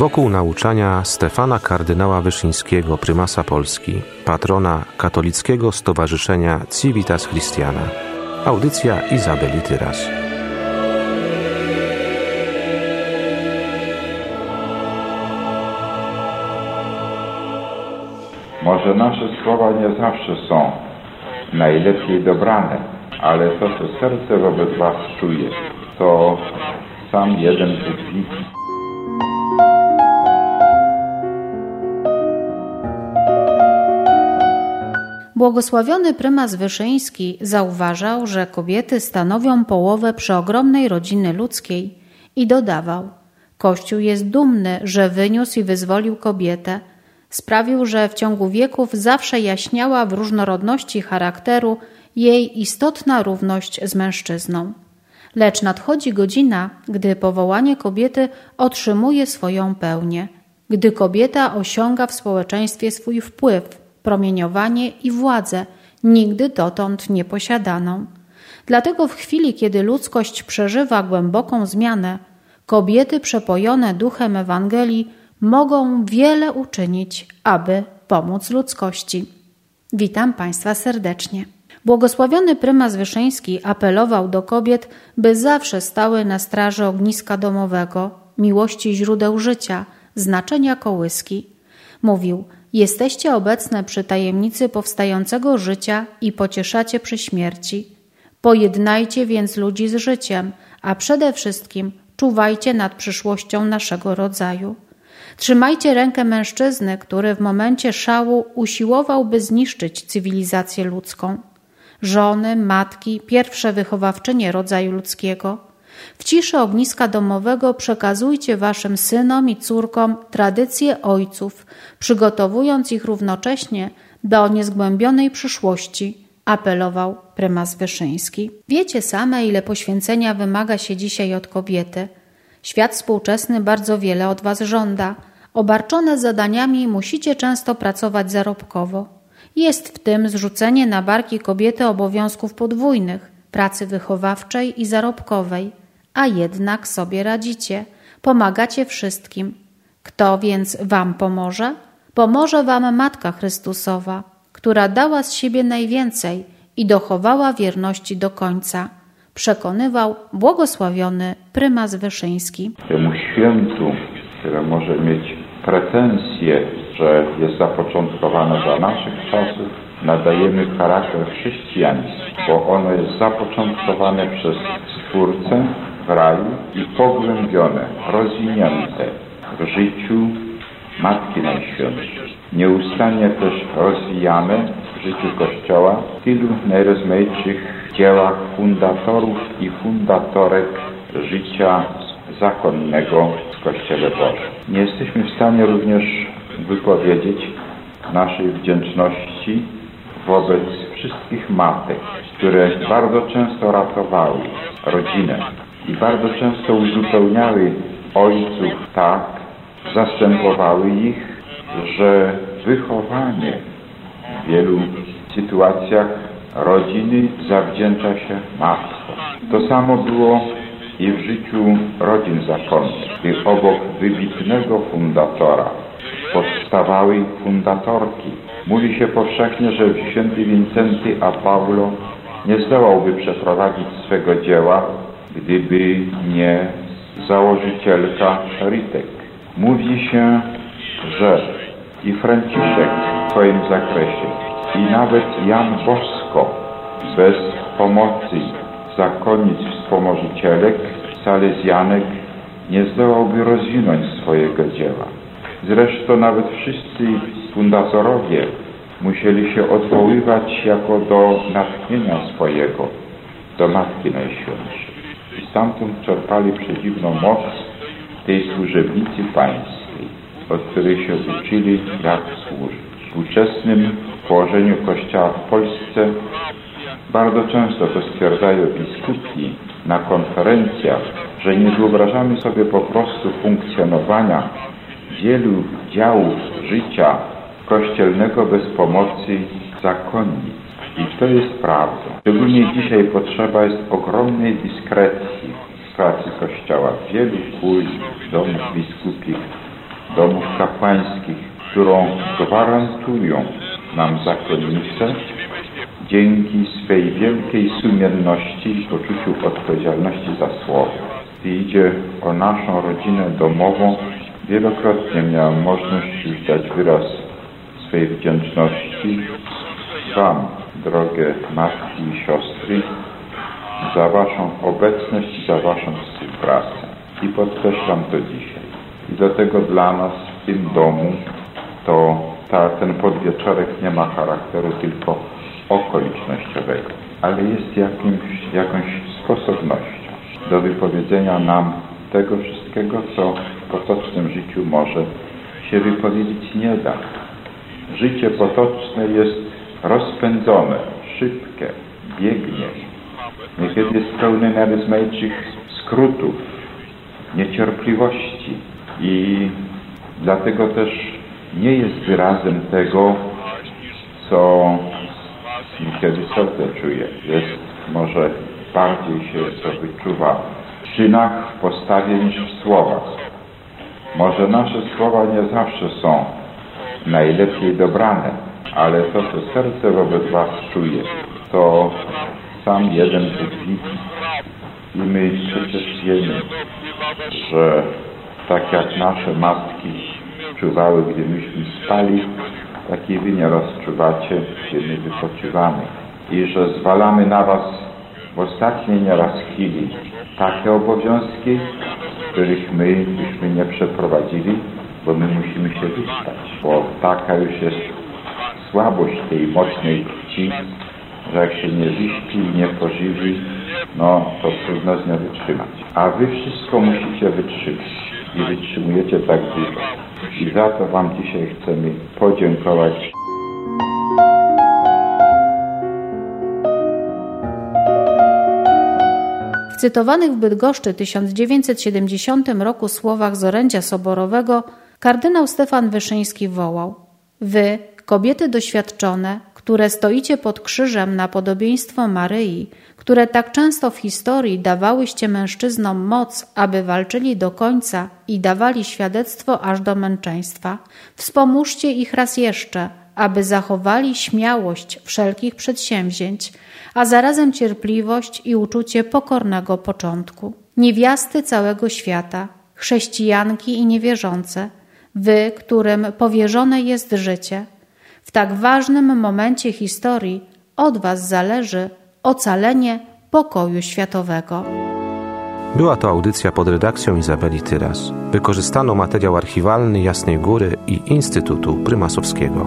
wokół nauczania Stefana kardynała Wyszyńskiego, prymasa Polski, patrona katolickiego stowarzyszenia Civitas Christiana. Audycja Izabeli Tyras. Może nasze słowa nie zawsze są najlepiej dobrane, ale to, co serce wobec Was czuje, to sam jeden Bóg widzi. Błogosławiony prymas Wyszyński zauważał, że kobiety stanowią połowę przeogromnej rodziny ludzkiej i dodawał: Kościół jest dumny, że wyniósł i wyzwolił kobietę. Sprawił, że w ciągu wieków zawsze jaśniała w różnorodności charakteru jej istotna równość z mężczyzną. Lecz nadchodzi godzina, gdy powołanie kobiety otrzymuje swoją pełnię, gdy kobieta osiąga w społeczeństwie swój wpływ, promieniowanie i władzę, nigdy dotąd nieposiadaną. Dlatego w chwili, kiedy ludzkość przeżywa głęboką zmianę, kobiety przepojone duchem Ewangelii mogą wiele uczynić, aby pomóc ludzkości. Witam Państwa serdecznie. Błogosławiony prymas Wyszyński apelował do kobiet, by zawsze stały na straży ogniska domowego, miłości źródeł życia, znaczenia kołyski. Mówił: Jesteście obecne przy tajemnicy powstającego życia i pocieszacie przy śmierci. Pojednajcie więc ludzi z życiem, a przede wszystkim czuwajcie nad przyszłością naszego rodzaju. Trzymajcie rękę mężczyzny, który w momencie szału usiłowałby zniszczyć cywilizację ludzką. Żony, matki, pierwsze wychowawczynie rodzaju ludzkiego. W ciszy ogniska domowego przekazujcie waszym synom i córkom tradycje ojców, przygotowując ich równocześnie do niezgłębionej przyszłości, apelował prymas Wyszyński. Wiecie same, ile poświęcenia wymaga się dzisiaj od kobiety. Świat współczesny bardzo wiele od was żąda. Obarczone zadaniami musicie często pracować zarobkowo. Jest w tym zrzucenie na barki kobiety obowiązków podwójnych, pracy wychowawczej i zarobkowej, a jednak sobie radzicie, pomagacie wszystkim. Kto więc Wam pomoże? Pomoże Wam Matka Chrystusowa, która dała z siebie najwięcej i dochowała wierności do końca. Przekonywał błogosławiony prymas Wyszyński. Temu świętu, które może mieć pretensje, że jest zapoczątkowane za naszych czasów, nadajemy charakter chrześcijaństwa, bo ono jest zapoczątkowane przez Stwórcę w raju i pogłębione, rozwinięte w życiu Matki Najświętszej. Nieustannie też rozwijane w życiu Kościoła w tylu najrozmaitszych dziełach fundatorów i fundatorek życia zakonnego w Kościele Bożym. Nie jesteśmy w stanie również wypowiedzieć naszej wdzięczności wobec wszystkich matek, które bardzo często ratowały rodzinę i bardzo często uzupełniały ojców tak, zastępowały ich, że wychowanie w wielu sytuacjach rodziny zawdzięcza się matce. To samo było i w życiu rodzin zakonnych, gdy obok wybitnego fundatora powstawały fundatorki. Mówi się powszechnie, że święty Wincenty a Paulo nie zdołałby przeprowadzić swego dzieła, gdyby nie założycielka Ritek. Mówi się, że i Franciszek w swoim zakresie, i nawet Jan Bosko bez pomocy zakonnic wspomożycielek, salezjanek nie zdołałby rozwinąć swojego dzieła. Zresztą nawet wszyscy fundatorowie musieli się odwoływać jako do natchnienia swojego, do Matki Najświętszej. I stamtąd czerpali przedziwną moc tej służebnicy pańskiej, od której się uczyli, jak służyć. W współczesnym położeniu Kościoła w Polsce bardzo często to stwierdzają biskupi na konferencjach, że nie wyobrażamy sobie po prostu funkcjonowania wielu działów życia kościelnego bez pomocy zakonnic. I to jest prawdą. Szczególnie dzisiaj potrzeba jest ogromnej dyskrecji w pracy Kościoła. Wielu kul, domów biskupich domów kapłańskich, którą gwarantują nam zakonnice dzięki swej wielkiej sumienności i poczuciu odpowiedzialności za słowo. Idzie o naszą rodzinę domową, wielokrotnie miałem możliwość już dać wyraz swej wdzięczności Wam, drogie matki i siostry, za Waszą obecność i za Waszą współpracę. I podkreślam to dzisiaj. I dlatego dla nas w tym domu to ta, ten podwieczorek nie ma charakteru tylko okolicznościowego, ale jest jakimś, jakąś sposobnością do wypowiedzenia nam tego wszystkiego, co w potocznym życiu może się wypowiedzieć nie da. Życie potoczne jest rozpędzone, szybkie, biegnie. Niekiedy jest pełne najrozmaitszych skrótów, niecierpliwości i dlatego też nie jest wyrazem tego, co niekiedy serce czuje. Jest może bardziej się to wyczuwa w czynach, w postawie niż w słowach. Może nasze słowa nie zawsze są najlepiej dobrane, ale to, co serce wobec Was czuje, to sam jeden Bóg. I my przecież wiemy, że tak jak nasze matki czuwały, gdy myśmy spali, tak i wy nie rozczuwacie, gdy my wypoczywamy. I że zwalamy na was w ostatniej nieraz chwili takie obowiązki, których my byśmy nie przeprowadzili, bo my musimy się wyspać, bo taka już jest słabość tej mocnej krwi, że jak się nie wyśpi nie pożywi, no to trudno z nią wytrzymać. A wy wszystko musicie wytrzymać i wytrzymujecie tak długo. I za to Wam dzisiaj chcemy podziękować. Cytowanych w Bydgoszczy 1970 roku słowach z orędzia soborowego kardynał Stefan Wyszyński wołał Wy, kobiety doświadczone, które stoicie pod krzyżem na podobieństwo Maryi, które tak często w historii dawałyście mężczyznom moc, aby walczyli do końca i dawali świadectwo aż do męczeństwa, wspomóżcie ich raz jeszcze, aby zachowali śmiałość wszelkich przedsięwzięć, a zarazem cierpliwość i uczucie pokornego początku. Niewiasty całego świata, chrześcijanki i niewierzące, wy, którym powierzone jest życie, w tak ważnym momencie historii od Was zależy ocalenie pokoju światowego. Była to audycja pod redakcją Izabeli Tyras. Wykorzystano materiał archiwalny Jasnej Góry i Instytutu Prymasowskiego.